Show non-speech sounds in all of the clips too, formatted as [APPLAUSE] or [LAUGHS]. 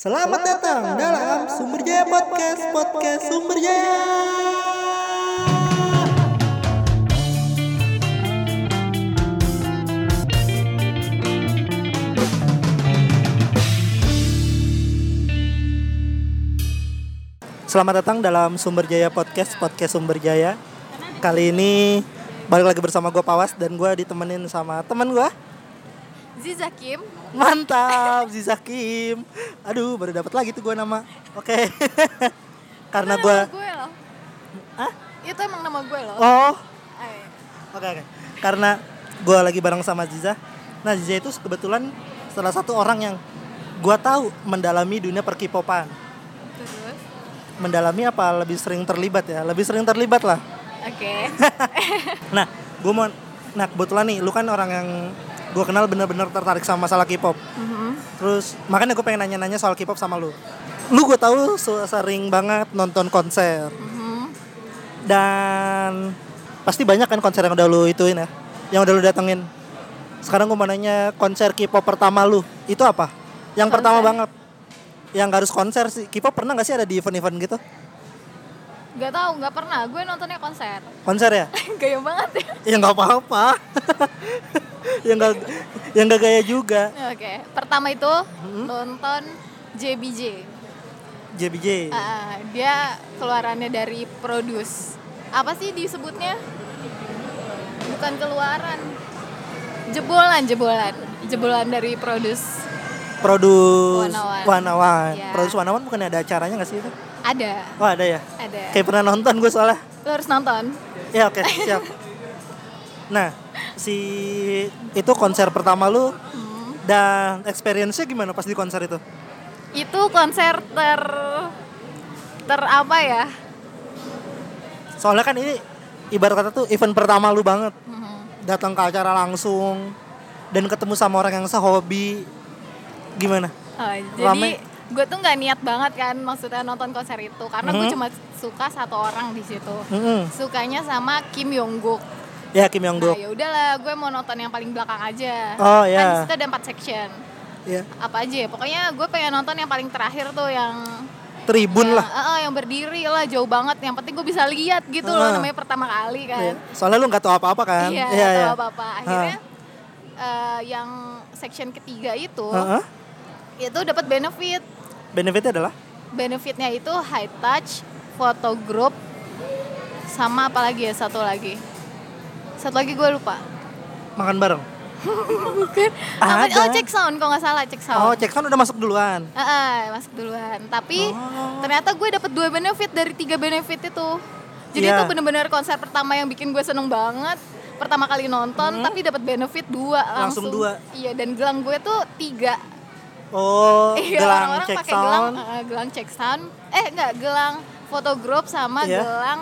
Selamat datang dalam Sumber Jaya Podcast, Podcast Sumber Jaya. Selamat datang dalam Sumber Jaya Podcast, Podcast Sumber Jaya. Kali ini balik lagi bersama gue Pawas dan gue ditemenin sama teman gue. Ziza Kim. Mantap, Ziza Kim. Aduh, baru dapat lagi tuh gue nama. Oke. [LAUGHS] Karena Itu gue gue loh. Hah? Itu emang nama gue loh. Oh, oke oke. Karena gue lagi bareng sama Ziza. Nah, Ziza itu kebetulan salah satu orang yang gue tahu mendalami dunia perkipopan. Terus. Mendalami apa lebih sering terlibat ya? Lebih sering terlibat lah. Oke. [LAUGHS] Nah, gue mau Nah, kebetulan nih, lu kan orang yang gue kenal bener-bener tertarik sama masalah K-pop. Mhm. Terus makanya gue pengen nanya-nanya soal K-pop sama lu. Lu gue tahu sering banget nonton konser Mhm. dan pasti banyak kan konser yang udah lu ituin ya, yang udah lu datengin. Sekarang gue mau nanya konser K-pop pertama lu itu apa? Yang Konser? pertama banget. Yang gak harus konser sih. K-pop pernah gak sih ada di event-event gitu? Gak tau, gak pernah. Gue nontonnya konser. [LAUGHS] Konser ya? Gaya banget ya. ya nggak apa-apa. [LAUGHS] yang gak yang gak gaya juga. Oke. Pertama itu Mhm. nonton JBJ. JBJ. Ah, dia keluarannya dari Produce. Apa sih disebutnya? Bukan keluaran. Jebolan, jebolan. Jebolan dari Produce. Produce Wanawan. Wanawan. Iya. Produce Wanawan bukan ada acaranya gak sih itu? Ada, Oh ada ya? ada. Kayak pernah nonton gue soalnya. Lo harus nonton. Ya oke siap. Nah si itu konser pertama lu Hmm. dan experience-nya gimana pas di konser itu? itu konser ter ter apa ya Soalnya kan ini ibarat kata tuh event pertama lu banget. Mhm. Datang ke acara langsung dan ketemu sama orang yang sehobi. Gimana? Oh, jadi Rame. Gue tuh nggak niat banget kan maksudnya nonton konser itu karena gue Mhm. cuma suka satu orang di situ Mm-mm. sukanya sama Kim Yong Guk Ya Kim Yong nah Guk. ya udahlah gue mau nonton yang paling belakang aja Oh, kan ya. di situ ada empat section Ya. apa aja ya pokoknya gue pengen nonton yang paling terakhir tuh yang Tribun yang, lah. eh, yang berdiri lah jauh banget yang penting gue bisa lihat gitu loh Ah. namanya pertama kali kan Iya. Soalnya lu nggak tahu apa-apa kan? Iya, Iya, atau iya. apa-apa. Akhirnya eh, yang section ketiga itu Heeh. Itu dapat benefit. Benefitnya adalah Benefitnya itu high touch, foto group, sama apa lagi ya satu lagi. Satu lagi gue lupa. makan bareng. Bukan. [LAUGHS] Apa, oh check sound kalau nggak salah check sound. Oh, cek sound udah masuk duluan. Ah, ah, masuk duluan. Tapi Oh. ternyata gue dapet dua benefit dari tiga benefit itu. Jadi Iya. itu bener-bener konser pertama yang bikin gue seneng banget. Pertama kali nonton, Hmm. tapi dapat benefit dua Langsung langsung. dua. Iya, dan gelang gue tuh tiga. Oh, [LAUGHS] Iya, gelang orang-orang cek pakai gelang, sound. eh, gelang check sound. Eh, enggak, gelang foto group sama Iya. gelang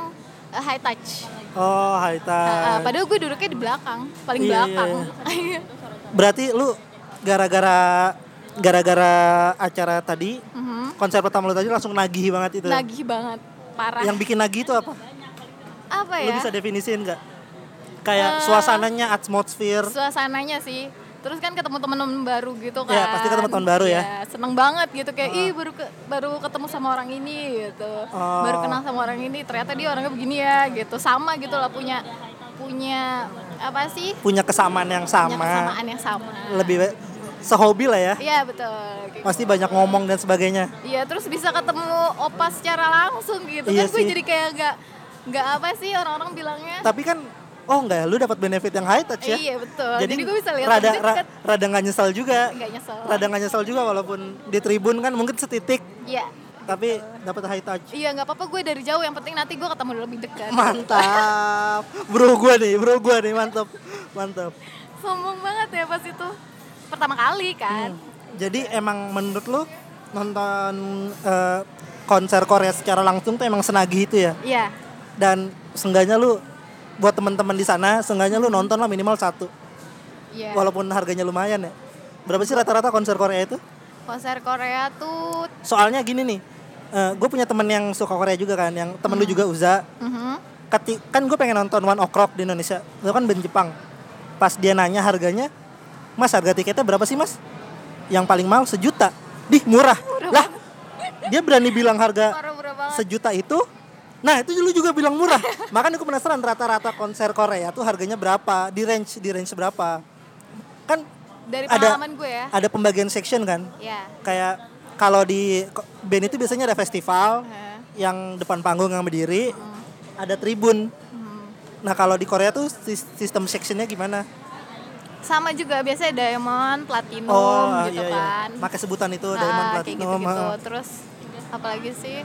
eh, high touch. Oh, high Ah, ah, touch. padahal gue duduknya di belakang, paling Iya, belakang. [LAUGHS] Berarti lu gara-gara gara-gara acara tadi, Mhm. konser pertama lu tadi langsung nagih banget itu. Nagih banget, parah. Yang bikin nagih itu apa? apa Lu ya? bisa definisiin nggak? Kayak Eh, suasananya, atmosfer. suasananya sih terus kan ketemu teman-teman baru gitu kan Iya, pasti ketemu teman baru ya. Iya, seneng banget gitu kayak ih baru ke- baru ketemu sama orang ini gitu Oh. baru kenal sama orang ini ternyata dia orangnya begini ya gitu sama gitu lah punya punya apa sih Punya kesamaan yang punya sama. kesamaan yang sama Lebih sehobi lah ya. iya betul kayak Pasti banyak ngomong dan sebagainya. gitu. iya terus bisa ketemu opa secara langsung gitu Iya kan gue sih. jadi kayak nggak nggak apa sih orang-orang bilangnya Tapi kan oh enggak, lu dapat benefit yang high touch ya. iya betul Jadi, jadi, gue bisa lihat rada, ra- rada nggak nyesel juga. nggak nyesel Rada nggak nyesel juga walaupun di tribun kan mungkin setitik iya tapi dapat high touch. Iya nggak apa-apa gue dari jauh yang penting nanti gue ketemu lebih dekat. Mantap. Bro gua nih, bro gua nih mantap. Mantap. Sombong banget ya pas itu pertama kali kan. Jadi emang menurut lu nonton eh, konser Korea secara langsung tuh emang senagih itu ya? Iya. Dan seenggaknya lu buat teman-teman di sana, seenggaknya lu nonton lah minimal satu. Iya. Walaupun harganya lumayan ya. Berapa sih rata-rata konser Korea itu? Konser Korea tuh Soalnya gini nih, gue punya temen yang suka Korea juga kan, yang temen lu juga Uza. mhm, Keti- kan gue pengen nonton One Ok Rock di Indonesia. Lu kan band Jepang. Pas dia nanya harganya, Mas harga tiketnya berapa sih mas? Yang paling mahal sejuta. Dih murah. Murah lah dia berani bilang harga murah banget. sejuta itu nah itu dulu juga bilang murah [LAUGHS] makanya aku penasaran rata-rata konser Korea tuh harganya berapa di range di range berapa kan Dari ada- pengalaman gue ya. ada pembagian section kan Ya. kayak kalau di band itu biasanya ada festival yang depan panggung yang berdiri ada tribun Hmm. nah kalau di Korea tuh sis- sistem sectionnya gimana Sama juga biasanya diamond, platinum oh gitu iya iya kan. pakai sebutan itu Ah, diamond kayak platinum gitu-gitu. ah. Terus apalagi sih?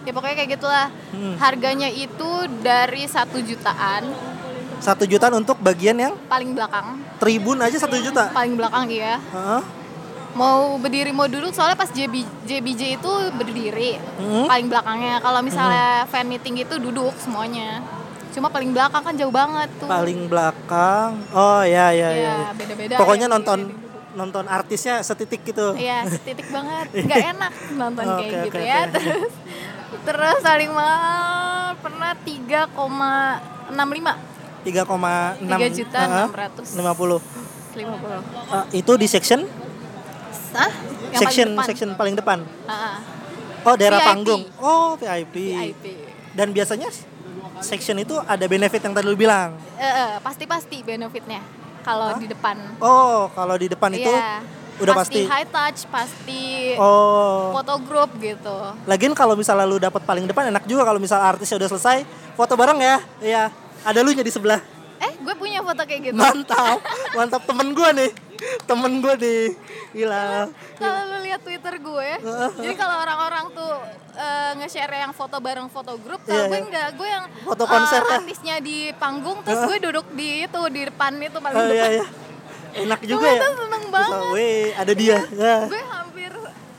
Ya pokoknya kayak gitulah. Hmm. Harganya itu dari satu jutaan satu jutaan untuk bagian yang paling belakang. tribun aja satu juta Paling belakang iya. Heeh. Mau berdiri mau duduk soalnya pas JB, JBJ itu berdiri. Hmm. Paling belakangnya. Kalau misalnya fan meeting itu duduk semuanya. Cuma paling belakang kan jauh banget tuh. paling belakang oh ya ya ya, Iya, ya. beda-beda. pokoknya yang nonton duduk. nonton artisnya setitik gitu Iya, titik banget. [LAUGHS] Nggak enak nonton Oke, kayak gitu oke. ya. Terus terus saling mahal pernah 3,65 3,6 3 juta Heeh. 600 50 50. Ah, itu di section Hah? Yang section paling depan. section paling depan ah. oh daerah VIP. panggung oh VIP. VIP. dan biasanya section itu ada benefit yang tadi lu bilang Eh, eh, pasti-pasti benefitnya kalau di depan. oh kalau di depan itu Iya. Udah pasti, high touch, pasti oh. foto group gitu. lagian kalau misalnya lu dapat paling depan enak juga kalau misal artisnya udah selesai foto bareng ya. Iya. Ada lu nya di sebelah. Eh, gue punya foto kayak gitu. mantap. [LAUGHS] Mantap. Temen gue nih. Temen gue nih. Gila. Kalau lu lihat Twitter gue, [LAUGHS] jadi kalau orang-orang tuh eh, nge-share yang foto bareng foto grup, kalau Iya, gue iya. enggak, gue yang Foto konser ya? artisnya di panggung, terus gue duduk di itu di depan itu paling oh depan. iya iya [LAUGHS] enak juga Gue ya seneng banget. Weh ada dia ya. Gue hampir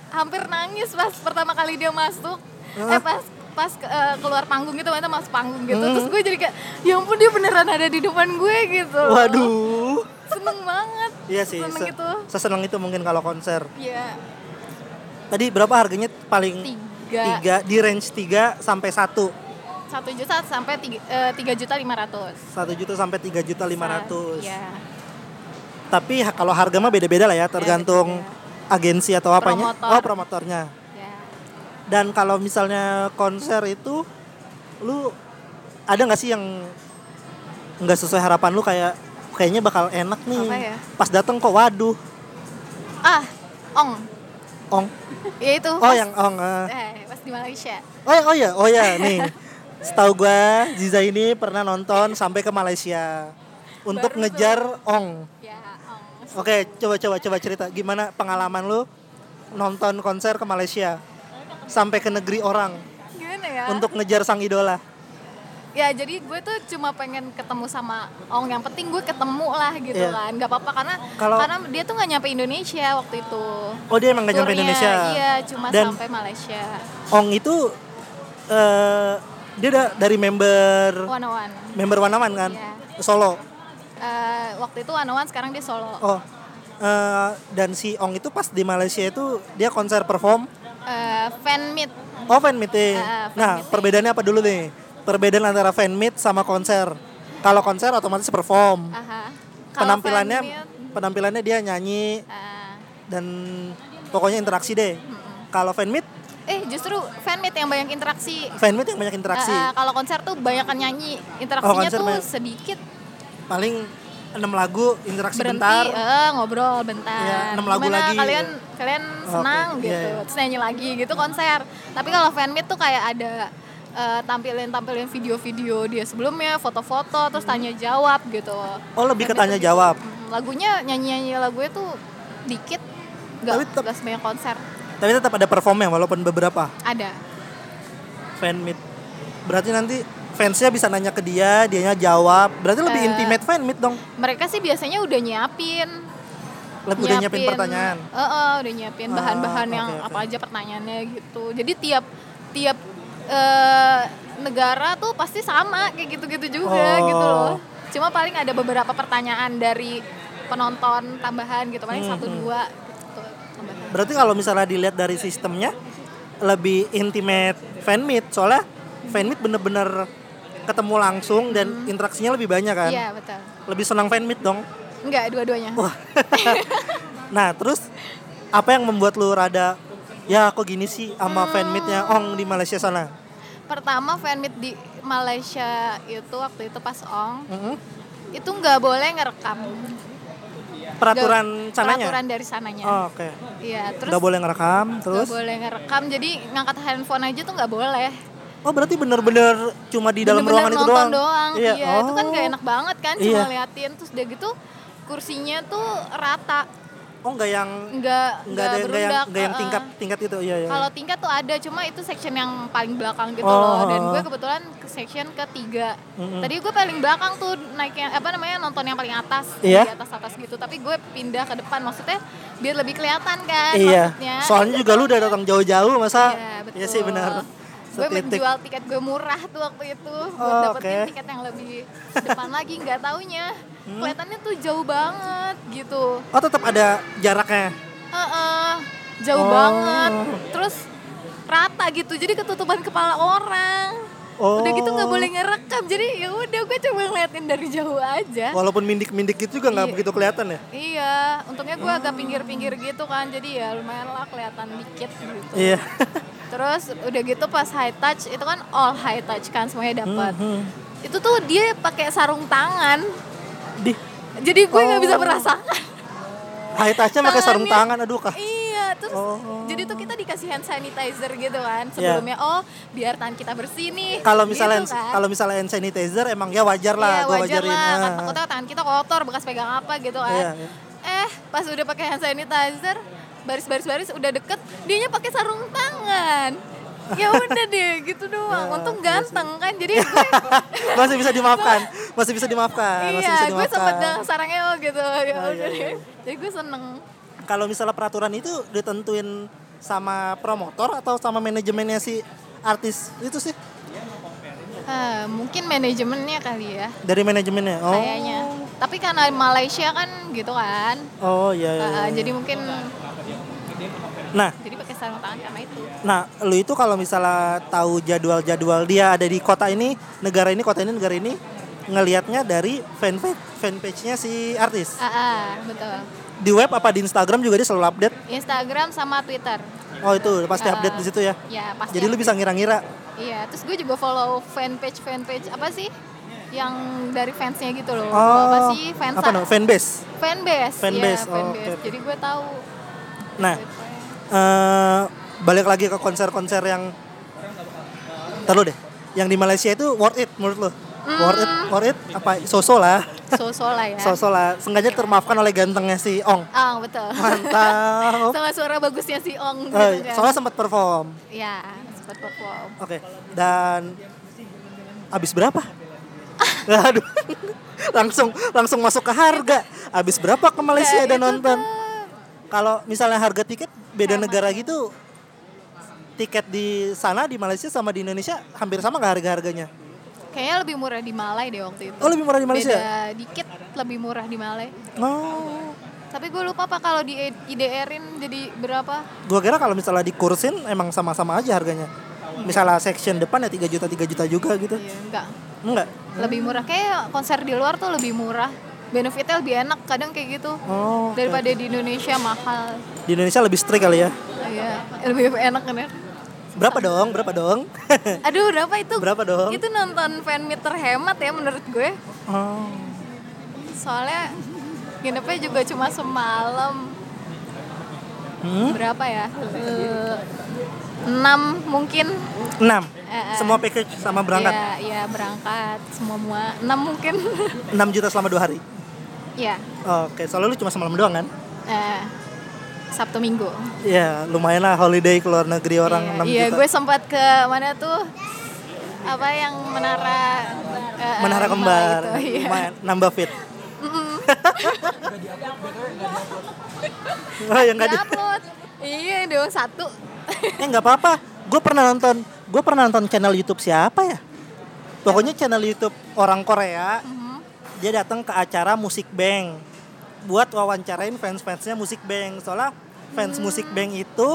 hampir nangis pas pertama kali dia masuk. Eh pas pas eh, keluar panggung gitu, ternyata masuk panggung gitu. Hmm. Terus gue jadi kayak, ya ampun dia beneran ada di depan gue gitu. waduh Seneng banget. iya sih Seneng se- itu. seseneng itu mungkin kalau konser Iya. tadi berapa harganya paling Tiga. tiga di range 3 sampai 1 Satu juta sampai tiga, eh, tiga juta lima ratus. 1 juta sampai 3 juta 500 Iya. Tapi ha- kalau harga mah beda-beda lah ya tergantung agensi atau apanya Promotor. oh promotornya Ya. dan kalau misalnya konser itu lu ada nggak sih yang nggak sesuai harapan lu kayak kayaknya bakal enak nih Apa ya? pas datang kok waduh Ah, Ong. ong [LAUGHS] Ya itu. oh pas- yang ong eh. Eh, pas di Malaysia. oh ya oh ya oh ya [LAUGHS] nih setahu gua Ziza ini pernah nonton sampai ke Malaysia untuk Baru ngejar ong Ya. Oke coba coba coba cerita gimana pengalaman lu nonton konser ke Malaysia sampai ke negeri orang Gimana ya? untuk ngejar sang idola Ya jadi gue tuh cuma pengen ketemu sama Ong. Yang penting gue ketemu lah gitu Iya. kan. Gak apa-apa karena Kalau- karena dia tuh nggak nyampe Indonesia waktu itu. oh dia emang gak nyampe Indonesia Iya, cuma Dan- sampai Malaysia. Ong itu eh dia da- dari member One on one. member Wanaman kan Iya. Solo Eh, waktu itu one, sekarang dia solo. oh eh, dan si Ong itu pas di Malaysia itu dia konser perform Eh, fan meet. oh fan meeting Ah, fan nah meeting. perbedaannya apa dulu nih perbedaan antara fan meet sama konser kalau konser otomatis perform Aha. Kalau penampilannya meet, penampilannya dia nyanyi eh, dan pokoknya interaksi deh kalau fan meet eh justru fan meet yang banyak interaksi. fan meet yang banyak interaksi Eh, eh, kalau konser tuh banyakan nyanyi, interaksinya konser tuh banyak. sedikit. paling enam lagu interaksi berhenti bentar. eh, ngobrol bentar. Iya, enam lagu Gimana lagi. kalian kalian senang iya, gitu iya. terus nyanyi lagi gitu konser. Tapi kalau fan meet tuh kayak ada eh, tampilin tampilin video-video dia sebelumnya foto-foto terus tanya jawab gitu. Oh lebih ke tanya jawab? Lagunya nyanyi nyanyi lagunya tuh dikit nggak Tapi tetap- nggak sebanyak konser. Tapi tetap ada performnya walaupun beberapa. Ada. Fan meet. Berarti nanti fansnya bisa nanya ke dia dianya jawab berarti lebih Eh. intimate fan meet dong mereka sih biasanya udah nyiapin lebih udah nyiapin pertanyaan Eh, eh, udah nyiapin Ah, bahan-bahan yang oke, oke. apa aja pertanyaannya gitu. Jadi tiap tiap eh, negara tuh pasti sama kayak gitu-gitu juga Oh. gitu loh. Cuma paling ada beberapa pertanyaan dari penonton tambahan gitu, paling Hmm, satu hmm. dua gitu tambahan. berarti kalau misalnya dilihat dari sistemnya lebih intimate fan meet soalnya fan meet bener-bener ketemu langsung dan interaksinya lebih banyak kan Hmm. Iya betul. lebih senang fan meet dong Enggak dua-duanya. Wah. [LAUGHS] nah terus apa yang membuat lu rada ya kok gini sih sama fanmeetnya Ong di Malaysia sana Pertama fanmeet di Malaysia itu waktu itu pas Ong Mm-mm. itu nggak boleh ngerekam. peraturan Nggak- sananya Peraturan dari sananya. oh, oke Iya, terus nggak boleh ngerekam nggak terus boleh ngerekam. Jadi ngangkat handphone aja tuh nggak boleh. Oh berarti bener-bener cuma di dalam Bener-bener ruangan itu nonton doang, Iya, itu kan Oh. gak enak banget kan cuma Iya. liatin terus udah gitu kursinya tuh rata, oh nggak yang nggak nggak ada nggak yang nggak yang uh-uh. tingkat tingkat itu iya iya Kalau tingkat tuh ada, cuma itu section yang paling belakang gitu Oh. loh. Dan gue kebetulan ke section ketiga. Mm-mm. Tadi gue paling belakang tuh naiknya apa namanya nonton yang paling atas Iya. di atas atas gitu. Tapi gue pindah ke depan maksudnya biar lebih kelihatan kan iya maksudnya. soalnya juga lu udah datang jauh-jauh masa Iya, betul. iya sih benar Gue menjual tiket gue murah tuh waktu itu buat Oh, dapetin oke. tiket yang lebih depan lagi nggak taunya Hmm. kelihatannya tuh jauh banget gitu. oh tetap ada jaraknya Heeh, jauh Oh. banget. Terus rata gitu, jadi ketutupan kepala orang. oh Udah gitu nggak boleh ngerekam, jadi ya udah gue cuma ngeliatin dari jauh aja. walaupun mindik-mindik gitu juga nggak Iya. begitu kelihatan ya Iya, untungnya gue agak pinggir-pinggir gitu kan, jadi ya lumayan lah kelihatan dikit gitu. iya [LAUGHS] Terus udah gitu pas high touch itu kan all high touch kan semuanya dapat. Hmm, Itu tuh dia pakai sarung tangan, di jadi gue nggak bisa Oh. merasakan. high touchnya pakai sarung tangan aduh kah Iya, terus Oh. jadi tuh kita dikasih hand sanitizer gitu kan sebelumnya. Oh, biar tangan kita bersih nih. kalau misalnya gitu kan. kalau misalnya hand sanitizer emang ya wajar Iya, lah gua wajar wajarin lah. Kan takutnya tangan kita kotor, bekas pegang apa gitu kan. Iya, iya. Eh, pas udah pakai hand sanitizer, baris-baris-baris udah deket, dianya pakai sarung tangan. Ya udah deh, gitu doang. Ya, Untung iya ganteng kan. Jadi gue [LAUGHS] masih bisa dimaafkan masih bisa dimaafkan masih bisa iya, gue sempet dimaafkan dengan sarangnya oh gitu. Ya Oh, iya, udah iya. deh. Jadi gue seneng. kalau misalnya peraturan itu ditentuin sama promotor atau sama manajemennya si artis itu sih Ah, mungkin manajemennya kali ya. dari manajemennya oh Kayaknya. Tapi karena Malaysia kan gitu kan. oh iya, iya, Ah, iya. jadi mungkin nah jadi pakai sarung tangan karena itu. nah lu itu kalau misalnya tahu jadwal-jadwal dia ada di kota ini negara ini kota ini negara ini ngelihatnya dari fanpage fanpage-nya si artis Ah, ah, betul. di web apa di Instagram juga dia selalu update Instagram sama Twitter. oh itu pasti Ah. update di situ ya Ya, pasti. jadi lu bisa ngira-ngira Iya, terus gue juga follow fanpage fanpage apa sih? Yang dari fansnya gitu loh. oh apa sih? Fans apa no? fanbase fanbase. Fanbase, oh, fanbase. oke. Jadi gue tahu. Nah Gitu. eh balik lagi ke konser-konser yang terlalu deh. Yang di Malaysia itu worth it menurut lo worth it? Worth it? Apa? Sosok lah. So-so lah ya. [LAUGHS] sosok lah. Sengaja termaafkan oleh gantengnya si Ong. Ah, betul. mantap. [LAUGHS] Sama suara bagusnya si Ong gitu Eh, kan. soalnya sempat perform. Iya, sempat perform. oke dan habis berapa? [LAUGHS] Aduh. Langsung langsung masuk ke harga. Habis berapa ke Malaysia dan nonton? tuh. Kalau misalnya harga tiket beda negara gitu tiket di sana di Malaysia sama di Indonesia hampir sama nggak harga harganya Kayaknya lebih murah di Malai deh waktu itu. oh lebih murah di Malaysia Beda dikit lebih murah di Malai. oh Tapi gue lupa apa kalau di IDR-in jadi berapa? gua kira kalau misalnya dikursin emang sama-sama aja harganya misalnya section depan ya 3 juta 3 juta juga gitu Iya, enggak. enggak Lebih murah. Kayak konser di luar tuh lebih murah. Benefitnya lebih enak kadang kayak gitu. oh oke. Daripada di Indonesia mahal. di Indonesia lebih strict kali ya Iya, lebih enak kan ya. berapa dong berapa dong [LAUGHS] Aduh, berapa itu? berapa dong Itu nonton fan meet terhemat ya menurut gue. oh. Soalnya nginepnya juga cuma semalam. hmm? Berapa ya? Eh, Enam mungkin. 6 Eh, eh. semua package sama berangkat Iya, iya berangkat semua semua. Enam mungkin. [LAUGHS] 6 juta selama dua hari Iya. oke soalnya lu cuma semalam doang kan Eh, Sabtu Minggu. ya lumayan lah holiday ke luar negeri orang iya, 6 iya, gue sempat ke mana tuh? Apa yang menara eh, menara eh, kembar itu, iya. lumayan nambah fit [LAUGHS] oh ya nggak di Diupload. Iya, dua satu. eh nggak apa-apa gue pernah nonton gue pernah nonton channel YouTube siapa ya pokoknya channel YouTube orang Korea Mhm. Dia datang ke acara Musik Bank buat wawancarain fans-fansnya Musik Bank soalnya fans Musik Bank itu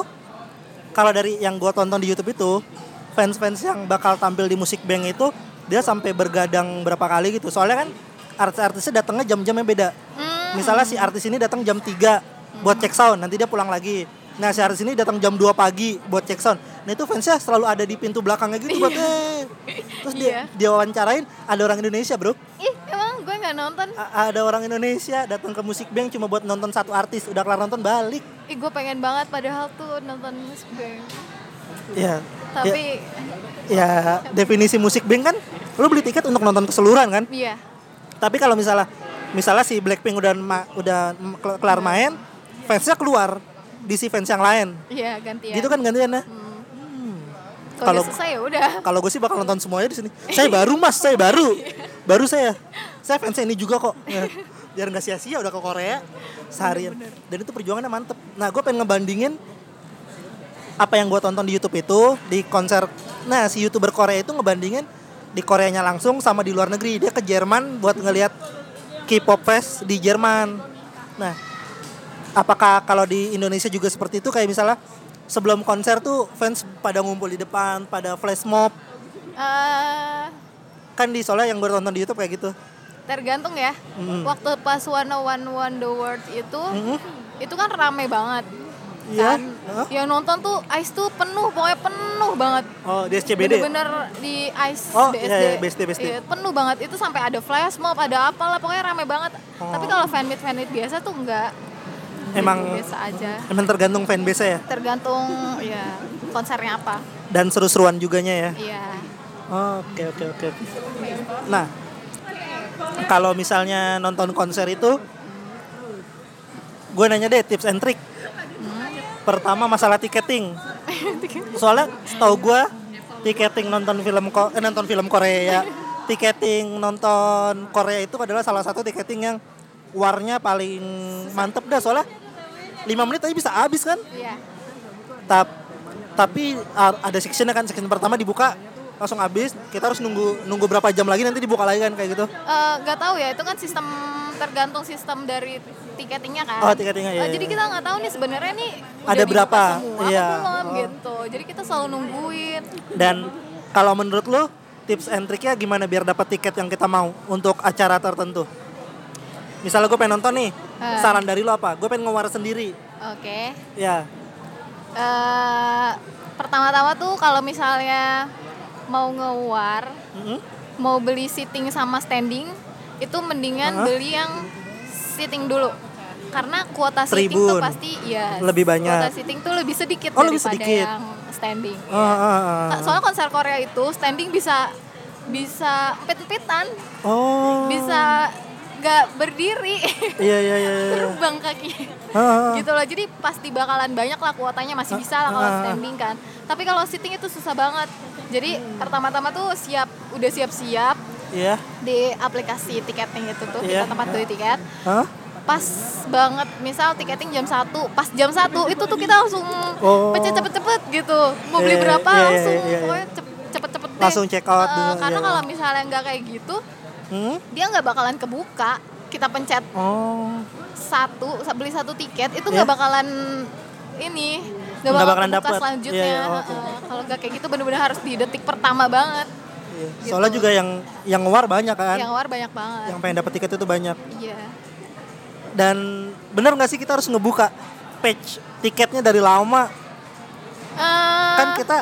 kalau dari yang gue tonton di YouTube itu fans-fans yang bakal tampil di Musik Bank itu dia sampai bergadang berapa kali gitu soalnya kan artis-artisnya datangnya jam-jamnya beda Hmm. misalnya si artis ini datang jam 3 buat cek sound nanti dia pulang lagi Nah si artis ini datang jam 2 pagi buat cek sound. Nah itu fansnya selalu ada di pintu belakangnya gitu buat [LAUGHS] eh. Terus dia, Iya. dia wawancarain ada orang Indonesia bro. ih nggak nonton A- ada orang Indonesia datang ke musik bank cuma buat nonton satu artis. Udah kelar nonton balik. ih gue pengen banget padahal tuh nonton Miss Bang Ya. tapi ya, ya definisi musik bank kan lu beli tiket untuk nonton keseluruhan kan. iya Tapi kalau misalnya misalnya si Blackpink udah ma- udah kelar main, fansnya keluar di si fans yang lain. iya gantian Gitu kan gantian ya. kalau kalau- udah selesai ya udah Kalau gue sih bakal nonton semuanya di sini. Saya baru mas, saya baru, [LAUGHS] baru saya. Saya fansnya ini juga kok. Ya, biar nggak sia-sia udah ke Korea seharian. Dan itu perjuangannya mantep. Nah gue pengen ngebandingin apa yang gue tonton di YouTube itu di konser. Nah si youtuber Korea itu ngebandingin di Koreanya langsung sama di luar negeri. Dia ke Jerman buat ngelihat K-pop fest di Jerman. Nah apakah kalau di Indonesia juga seperti itu kayak misalnya sebelum konser tuh fans pada ngumpul di depan, pada flash mob Eh, kan di soalnya yang gue tonton di YouTube kayak gitu. Tergantung ya Mm. waktu pas One One One The World itu Mm-mm. itu kan rame banget Iya. kan Hah? yang nonton tuh Ice tuh penuh pokoknya penuh banget Oh di SCBD. bener-bener di Ice Oh, BSD, iya, iya, BSD, BSD. Iya, penuh banget itu sampai ada flash mob ada apalah pokoknya rame banget Oh. tapi kalau fan meet fan meet biasa tuh enggak Emang biasa aja emang tergantung fanbase ya tergantung ya konsernya apa dan seru-seruan juganya ya. iya oke oke. oke. Nah kalau misalnya nonton konser itu, gue nanya deh tips and trick. Pertama masalah tiketing. Soalnya setahu gue tiketing nonton film ko eh, nonton film Korea, tiketing nonton Korea itu adalah salah satu tiketing yang warnya paling mantep dah soalnya 5 menit aja bisa habis kan. iya Tap, tapi ada sectionnya kan section pertama dibuka langsung habis kita harus nunggu nunggu berapa jam lagi nanti dibuka lagi kan kayak gitu Eh, nggak tahu ya itu kan sistem tergantung sistem dari tiketingnya kan Oh, tiketingnya, iya, Eh, jadi iya. kita nggak tahu nih sebenarnya nih Ada berapa? semua Iya. belum Oh. gitu jadi kita selalu nungguin dan kalau menurut lo tips and triknya gimana biar dapat tiket yang kita mau untuk acara tertentu misalnya gue pengen nonton nih Eh. saran dari lo apa gue pengen ngewar sendiri oke ya Eh, pertama-tama tuh kalau misalnya mau ngewar Mm-mm. mau beli seating sama standing itu mendingan Hah? beli yang seating dulu karena kuota seating tuh Tribun. pasti ya Lebih banyak. kuota seating tuh lebih sedikit Oh, lebih daripada sedikit. yang standing Ah, ah, ah. Ka- soalnya konser Korea itu standing bisa bisa empet-empetan oh bisa nggak berdiri iya iya iya iya. [LAUGHS] terbang kaki Ah, ah, ah. gitu loh jadi pasti bakalan banyak lah kuotanya masih bisa lah kalau Ah. standing kan tapi kalau sitting itu susah banget jadi pertama-tama tuh siap udah siap-siap iya di aplikasi tiketing itu tuh Iya. kita tempat beli tiket Hah? pas banget misal tiketing jam 1 pas jam 1 itu tuh kita langsung Oh. pencet cepet-cepet gitu mau beli Iya, berapa iya, iya, langsung iya, iya. pokoknya cep- cepet-cepet deh. Langsung check out Eh, dulu, karena iya. kalau misalnya nggak kayak gitu Hmm? dia nggak bakalan kebuka kita pencet oh satu beli satu tiket itu Iya. nggak bakalan ini Nggak bakal bakalan dapet. selanjutnya Iya, iya, oke. Heeh. kalau nggak kayak gitu bener-bener harus di detik pertama banget Iya. Gitu. Soalnya juga yang yang ngewar banyak kan. yang war banyak banget Yang pengen dapat tiket itu banyak. iya Dan bener nggak sih kita harus ngebuka page tiketnya dari lama? Eh, Kan kita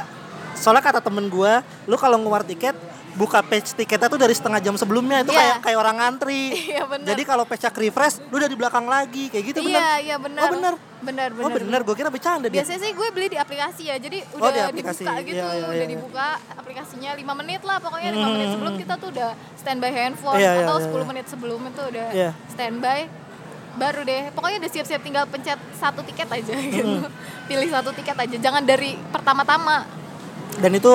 soalnya kata temen gua, lu kalau ngewar tiket buka page tiketnya tuh dari setengah jam sebelumnya itu Iya. kayak kayak orang ngantri. [LAUGHS] Iya, bener. Jadi kalau page refresh, lu udah di belakang lagi kayak gitu bener. iya iya benar Oh bener. benar Oh bener, gua kira bercanda dia. biasanya sih gue beli di aplikasi ya jadi Oh, udah di aplikasi. dibuka gitu Iya, iya, udah iya. dibuka aplikasinya 5 menit lah pokoknya 5 Hmm. menit sebelum kita tuh udah standby handphone Iya, iya, atau iya, 10 iya. menit sebelum itu udah Iya. standby baru deh pokoknya udah siap-siap tinggal pencet satu tiket aja gitu [LAUGHS] pilih satu tiket aja jangan dari pertama-tama Dan itu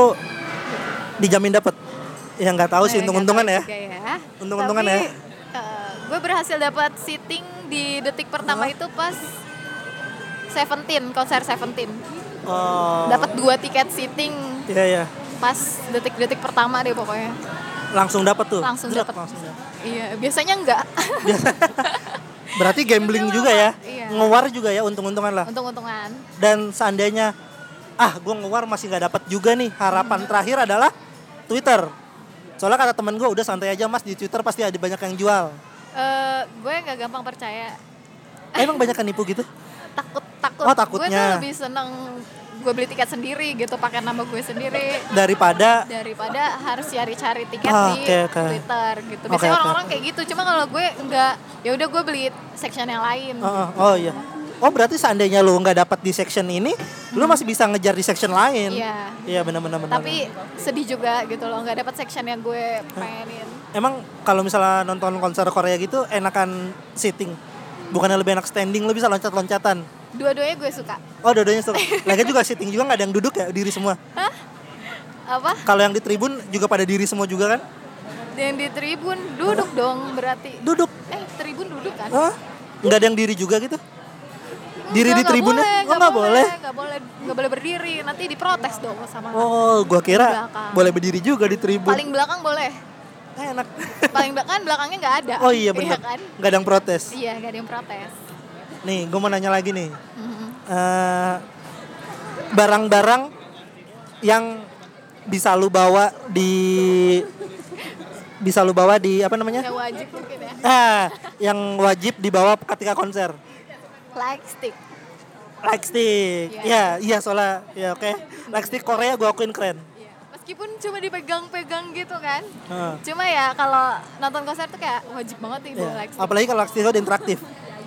dijamin dapet. Ya nggak tahu sih Eh, untung-untungan ya. ya. Untung-untungan ya. eh, gue berhasil dapat seating di detik pertama Hah? itu pas Seventeen konser Seventeen Oh. dapat dua tiket seating Iya iya. pas detik-detik pertama deh pokoknya Langsung dapet tuh. Langsung dapet. iya biasanya enggak [LAUGHS] Berarti gambling juga ya. Iya. Ngewar juga ya untung-untungan lah. untung-untungan Dan seandainya ah gue ngewar masih nggak dapat juga nih harapan terakhir adalah Twitter. Soalnya kata temen gue udah santai aja mas di Twitter pasti ada banyak yang jual. Eh, gue nggak gampang percaya Eh, emang banyak yang nipu gitu? takut takut Oh, gue tuh takutnya. lebih seneng gue beli tiket sendiri gitu pakai nama gue sendiri Daripada daripada harus cari-cari tiket Ah, di oke, oke. Twitter gitu. Biasanya orang-orang oke. kayak gitu. Cuma kalau gue enggak, ya udah gue beli section yang lain. Oh, oh, oh iya. Oh berarti seandainya lu nggak dapat di section ini, lu masih bisa ngejar di section lain. Iya. Iya benar-benar. benar. Tapi sedih juga gitu loh, nggak dapat section yang gue pengenin. emang kalau misalnya nonton konser Korea gitu enakan sitting, bukannya lebih enak standing, lu bisa loncat-loncatan. Dua-duanya gue suka. Oh dua-duanya suka. Lagi juga sitting juga nggak ada yang duduk ya, diri semua. Apa? Kalau yang di tribun juga pada diri semua juga kan? Yang di tribun duduk dong berarti. Duduk. Eh tribun duduk kan? Hah? Nggak ada yang diri juga gitu? Diri di Enggak, tribunnya? boleh, Oh, nggak boleh? Nggak boleh, nggak boleh berdiri. Nanti diprotes dong sama. Oh, gua kira Belakang. boleh berdiri juga di tribun. Paling belakang boleh. Eh, enak. [LAUGHS] Paling belakang belakangnya nggak ada. Oh iya benar. kan? Nggak ada yang protes. Iya, nggak ada yang protes. Nih, gue mau nanya lagi nih. Mhm. Eh, barang-barang yang bisa lu bawa di bisa lu bawa di apa namanya? Yang wajib mungkin ya. Ah, yang wajib dibawa ketika konser. Like stick. Like stick. Iya. Ya, iya soalnya ya oke. Like stick Korea gue akuin keren. Iya. Meskipun cuma dipegang-pegang gitu kan. Heeh. Cuma ya kalau nonton konser tuh kayak wajib banget nih bawa Iya. like stick. Apalagi kalau like sticknya udah interaktif.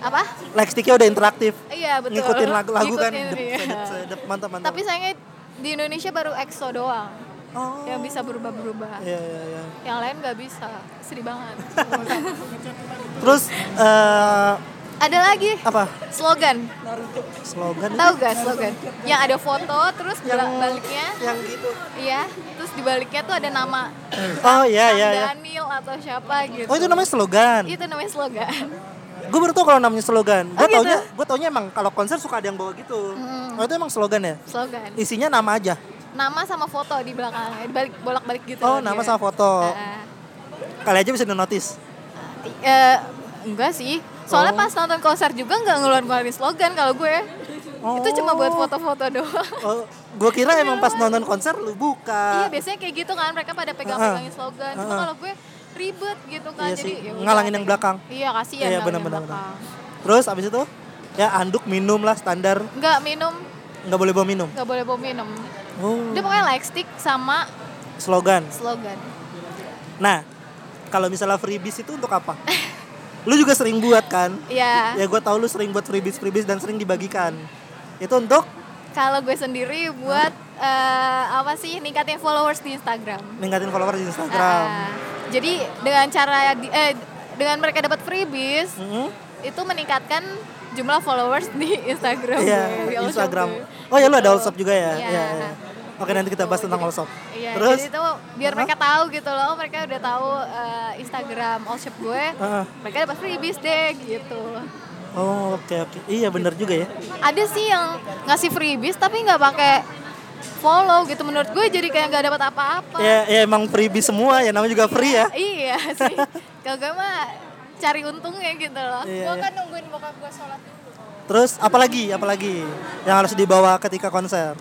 Apa? Like sticknya udah interaktif. Iya betul. Ngikutin lagu-lagu kan. Dep, iya. Tapi sayangnya di Indonesia baru EXO doang oh. yang bisa berubah-berubah. Iya, iya, iya. Yang lain nggak bisa. Sedih banget. [LAUGHS] Terus eh Ada lagi apa? slogan. Slogan Tahu gak slogan? Yang ada foto terus yang baliknya yang gitu. iya, terus di baliknya tuh ada nama Oh iya iya iya. Daniel atau siapa gitu. Oh itu namanya slogan. Itu namanya slogan. Gue baru tau kalau namanya slogan. Gue Oh, gitu? taunya, gue taunya emang kalau konser suka ada yang bawa gitu. Mm. Oh itu emang slogan ya? Slogan. Isinya nama aja. Nama sama foto di belakang, dibalik bolak-balik gitu. Oh nama dia. sama foto. Ah, Kali aja bisa notice. eh, enggak sih. Soalnya Oh. pas nonton konser juga nggak ngeluarin-ngeluarin slogan kalau gue. Itu cuma buat foto-foto doang. Oh, gue kira emang pas nonton konser lu iya, buka. biasanya kayak gitu kan mereka pada pegang-pegangin slogan. Cuma Ah. kalau gue ribet gitu kan. Iya jadi sih, ya ngalangin yang belakang. Iya, kasihan Iya, ngalangin benar-benar, yang belakang. Terus abis itu ya anduk minum lah standar. Nggak minum, Nggak boleh bawa minum. nggak boleh bawa minum. Oh, Dia pokoknya like stick sama slogan. slogan. Nah, kalau misalnya freebies itu untuk apa? [LAUGHS] lu juga sering buat kan? Iya. Ya gue tau lu sering buat freebies freebies dan sering dibagikan. Itu untuk Kalau gue sendiri buat eh, apa sih ningkatin followers di Instagram. ningkatin follower di Instagram. Ah, jadi dengan cara di- eh dengan mereka dapat freebies Mm-mm. itu meningkatkan jumlah followers di Instagram. Iya, gue, di All Shop Instagram. gue. Oh ya lu ada Gitu. all shop juga ya? Iya. Iya, iya. Oke nanti kita bahas tentang all shop. Iya, Terus? jadi itu biar Hah? mereka tahu gitu loh, mereka udah tahu eh, Instagram All Shop gue, Heeh. mereka dapat freebies deh gitu. Oh oke oke. Iya bener juga ya. Ada sih yang ngasih freebies tapi nggak pakai follow gitu menurut gue jadi kayak nggak dapat apa-apa. Ya, ya emang freebies semua ya namanya juga free ya. Iya sih. [LAUGHS] Kalau gue mah cari untungnya gitu loh. Iya, gue iya. kan nungguin bokap gue sholat dulu. Terus apalagi apalagi yang harus dibawa ketika konser?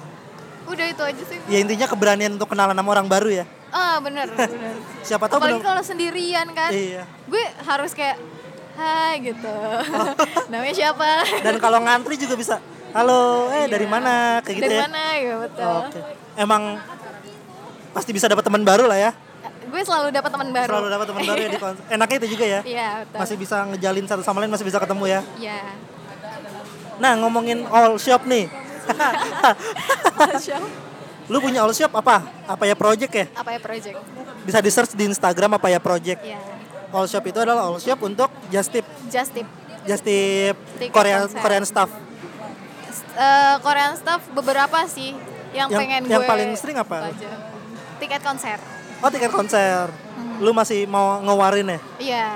Udah itu aja sih. Ya intinya keberanian untuk kenalan sama orang baru ya. Ah bener bener. [LAUGHS] Siapa tahu Apalagi kalau sendirian kan. Iya. Gue harus kayak Hai gitu. [LAUGHS] Namanya siapa? Dan kalau ngantri juga bisa. Halo, eh dari Iya. mana? Kayak gitu Dari ya. mana ya betul. Oke. Emang pasti bisa dapat teman baru lah ya. Gue selalu dapat teman baru. Selalu dapat teman baru ya di konser. [LAUGHS] Enaknya itu juga ya. Iya betul. Masih bisa ngejalin satu sama lain, masih bisa ketemu ya. Iya. Nah, ngomongin all shop nih. [LAUGHS] Lu punya all shop apa? Apa ya project ya? Apa ya project? Bisa di search di Instagram apa ya project. Iya. All shop itu adalah all shop untuk just tip, Just tip. just tip Korean konser. Korean stuff. Eh, Korean stuff beberapa sih yang, Yang- pengen yang gue paling sering apa? aja. Tiket konser. Oh, tiket konser. Lu masih mau ngewarin ya? Iya.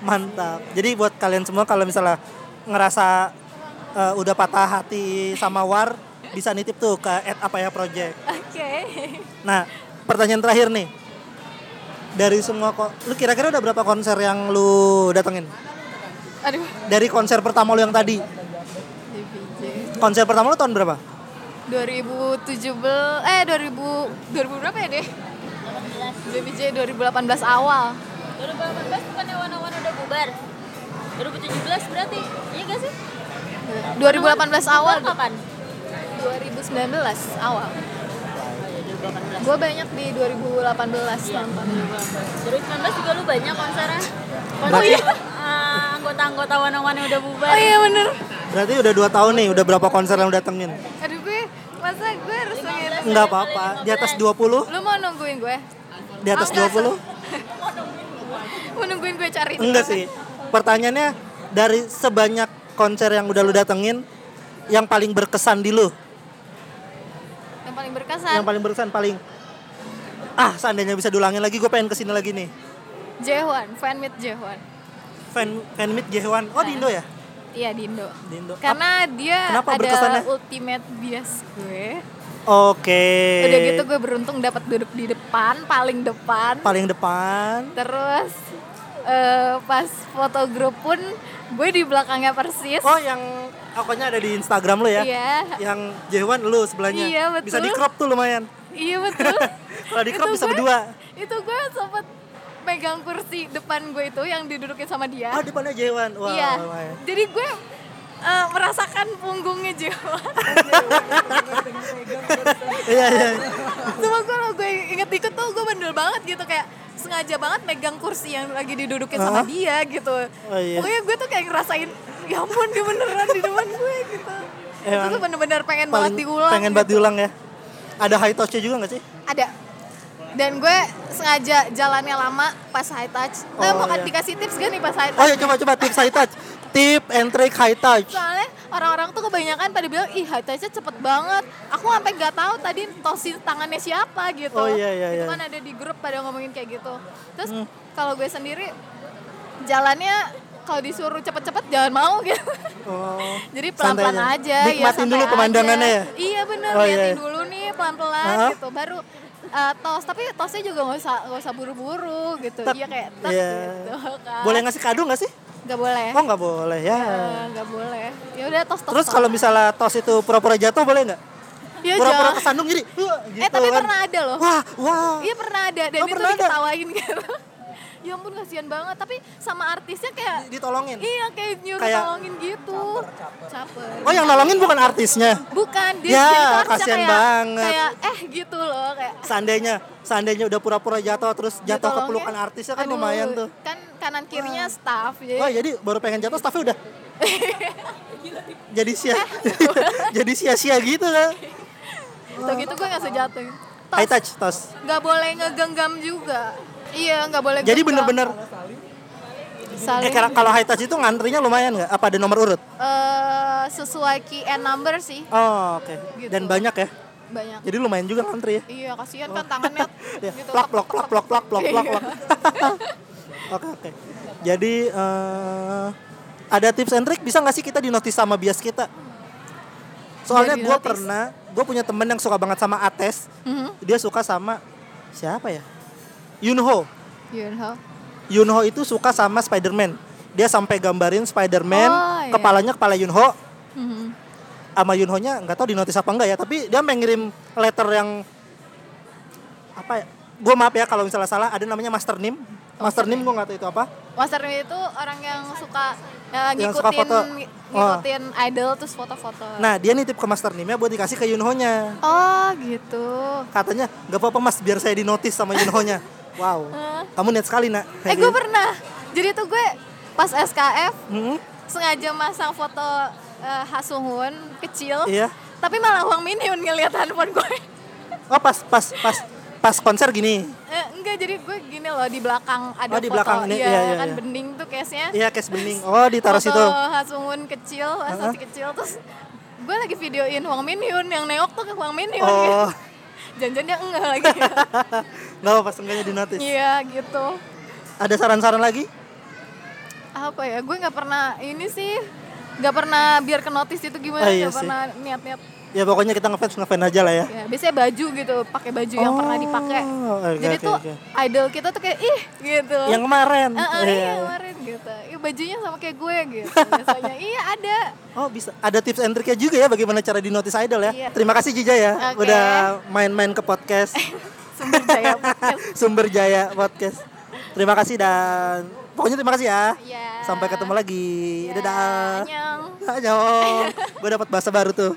Mantap. Jadi buat kalian semua kalau misalnya ngerasa eh, udah patah hati sama War, bisa nitip tuh ke at apa ya project. Oke. Nah, pertanyaan terakhir nih. Dari semua kok, lu kira-kira udah berapa konser yang lu datengin? Aduh. Dari konser pertama lu yang tadi. DPJ. Konser pertama lu tahun berapa? 2017 eh 2000 2000 berapa ya deh? DPJ 2018 awal. 2018 bukannya wana-wana udah bubar 2017 berarti iya gak sih? 2018 awal kapan? 2019 awal gue banyak di 2018 nonton 2019 juga lu banyak konsernya. Berarti- Konser eh, anggota-anggota One yang udah bubar. oh iya bener Berarti udah dua tahun nih, udah berapa konser yang lu datengin? aduh gue masa gue harus ngitung Enggak apa-apa, di atas 20? lu mau nungguin gue Di atas 20? [LAUGHS] mau nungguin gue cari Enggak sih. Pertanyaannya dari sebanyak konser yang udah lu datengin, yang paling berkesan di lu? yang paling berkesan Yang paling berkesan paling Ah, seandainya bisa diulangin lagi, gue pengen ke sini lagi nih. J1 fan meet J1 Fan fan meet Jehewan. Oh, di Indo ya? iya di Indo Di Indo. karena dia Kenapa ada berkesannya? ultimate bias gue Oke. udah gitu gue beruntung dapat duduk di depan paling depan paling depan. terus eh, pas foto grup pun gue di belakangnya persis Oh, yang akunnya ada di Instagram lu ya? iya Yang Jehewan lu sebelahnya. Iya, betul. Bisa di crop tuh lumayan. iya betul [LAUGHS] Kalau di crop Itu bisa gue- berdua. itu gue sempet megang kursi depan gue itu yang didudukin sama dia Oh, depannya Jehewan. Wah, iya lumayan. jadi gue eh, merasakan punggungnya Jawa [LAUGHS] Iya, iya. Cuma gue kalau gue inget ikut tuh gue bandel banget gitu kayak sengaja banget megang kursi yang lagi didudukin sama Hah? dia gitu. Oh, iya. Pokoknya gue tuh kayak ngerasain ya ampun dia beneran di depan gue gitu. Emang itu tuh bener-bener pengen banget diulang. pengen gitu. banget diulang ya. Ada high touch-nya juga gak sih? Ada. Dan gue sengaja jalannya lama pas high touch. Nah, Oh, mau iya. dikasih tips gak nih pas high Oh touch? ya coba coba tips high touch. Tip and trick high touch. Soalnya orang-orang tuh kebanyakan pada bilang, ih high touch-nya cepet banget. Aku sampai nggak tahu tadi tosin tangannya siapa gitu. Oh, iya, iya, Itu iya. kan ada di grup pada ngomongin kayak gitu. Terus Hmm. kalau gue sendiri jalannya kalau disuruh cepet-cepet jangan mau gitu. Oh. [LAUGHS] Jadi pelan-pelan santai aja. Nikmatin ya, dulu pemandangannya aja. ya. Iya bener, Oh, iya. liatin dulu nih pelan-pelan Hah? gitu. Baru uh, tos, tapi tosnya juga nggak usah nggak usah buru-buru gitu. Tet- Iya kayak tos iya. gitu [LAUGHS] kan. Boleh ngasih kado gak sih? Nggak boleh. Oh nggak boleh ya. Eh, nggak boleh. Ya udah tos tos. Terus kalau misalnya tos itu pura-pura jatuh boleh nggak? ya Pura-pura kesandung gini. "Wah," gitu eh tapi kan. pernah ada loh. Wah, wah. Iya pernah ada dan Oh, itu ada? diketawain gitu. Ya ampun kasihan banget tapi sama artisnya kayak Ditolongin. iya kayak nyuruh Kayak- tolongin gitu. Caper. Oh yang nolongin bukan artisnya. Bukan dia Ya, kasihan kayak, banget. Kayak eh gitu loh kayak Seandainya, seandainya udah pura-pura jatuh terus jatuh ke pelukan artisnya kan Aduh, lumayan tuh. Kan kanan kirinya staff jadi Oh jadi baru pengen jatuh staffnya udah. [LAUGHS] jadi sia, [LAUGHS] jadi sia-sia gitu kan. Tuh gitu gue gak sejatuh. High touch tos. Gak boleh ngegenggam juga. Iya, nggak boleh. Jadi bener-bener Saling. eh, kira- kalau high touch itu ngantrinya lumayan nggak? Apa ada nomor urut? eh, sesuai key and number sih Oh oke. Gitu. Dan banyak ya. banyak. Jadi lumayan juga ngantri ya. Iya, kasihan kan tangannya [LAUGHS] Ya, gitu. plak plak plak plak plak plak plak Iya. plak. [LAUGHS] Oke oke. Jadi eh, ada tips and trick bisa nggak sih kita dinotis sama bias kita? Soalnya gue pernah, gue punya temen yang suka banget sama Ates. Mhm. Dia suka sama siapa ya? Yunho. Yunho. Yunho itu suka sama Spider-Man. Dia sampai gambarin Spider-Man, Oh, iya. kepalanya kepala Yunho, Mhm. sama Yunho-nya nggak tahu dinotis apa enggak ya, tapi dia mengirim letter yang apa ya? Gue maaf ya kalau misalnya salah, ada namanya Master Nim. Master Nim gue nggak tahu itu apa. Master Nim itu orang yang suka ya, Yang ngikutin suka foto. ngikutin idol terus foto-foto. Nah dia nitip ke Master Nimnya buat dikasih ke Yunho-nya. Oh, gitu. Katanya nggak apa-apa mas, biar saya dinotis sama Yunho-nya. [LAUGHS] Wow, Hah? kamu niat sekali nak. Eh, gue pernah. Jadi tuh gue pas SKF Hmm, sengaja masang foto eh, Hasunghun kecil. Iya. Tapi malah Wang Minhyun ngeliat handphone gue. [LAUGHS] Oh pas pas pas pas konser gini. Eh, enggak, jadi gue gini loh di belakang ada Oh, di foto. belakang ini, Iya, iya, iya, kan iya. bening tuh case-nya. Iya case bening. Oh ditaruh foto situ. Hasunghun kecil, asasi kecil terus gue lagi videoin Wang Minhyun yang nengok tuh ke Wang Minhyun gitu. Oh, [LAUGHS] Jangan dia enggak lagi. [LAUGHS] nggak apa-apa sengaja dinotis. Iya gitu. Ada saran-saran lagi? Apa ya? Gue nggak pernah ini sih nggak pernah biar ke notice itu gimana Oh, iya nggak sih. pernah niat-niat Ya pokoknya kita ngefans ngefans aja lah ya. ya biasanya baju gitu pakai baju yang pernah dipakai Oh, oke, jadi oke, tuh oke. idol kita tuh kayak ih gitu Yang kemarin. Ah, ah, Iya. iya kemarin gitu Ih, bajunya sama kayak gue gitu biasanya [LAUGHS] iya ada Oh bisa. Ada tips and triknya juga ya bagaimana cara dinotis idol ya. Iya. Terima kasih Jija ya. Oke. Udah main-main ke podcast [LAUGHS] sumber jaya podcast [LAUGHS] Sumber Jaya Podcast. Terima kasih dan pokoknya terima kasih ya. Iya. Sampai ketemu lagi. Ya, Dadah. annyeong. Annyeong. Gue dapat bahasa baru tuh.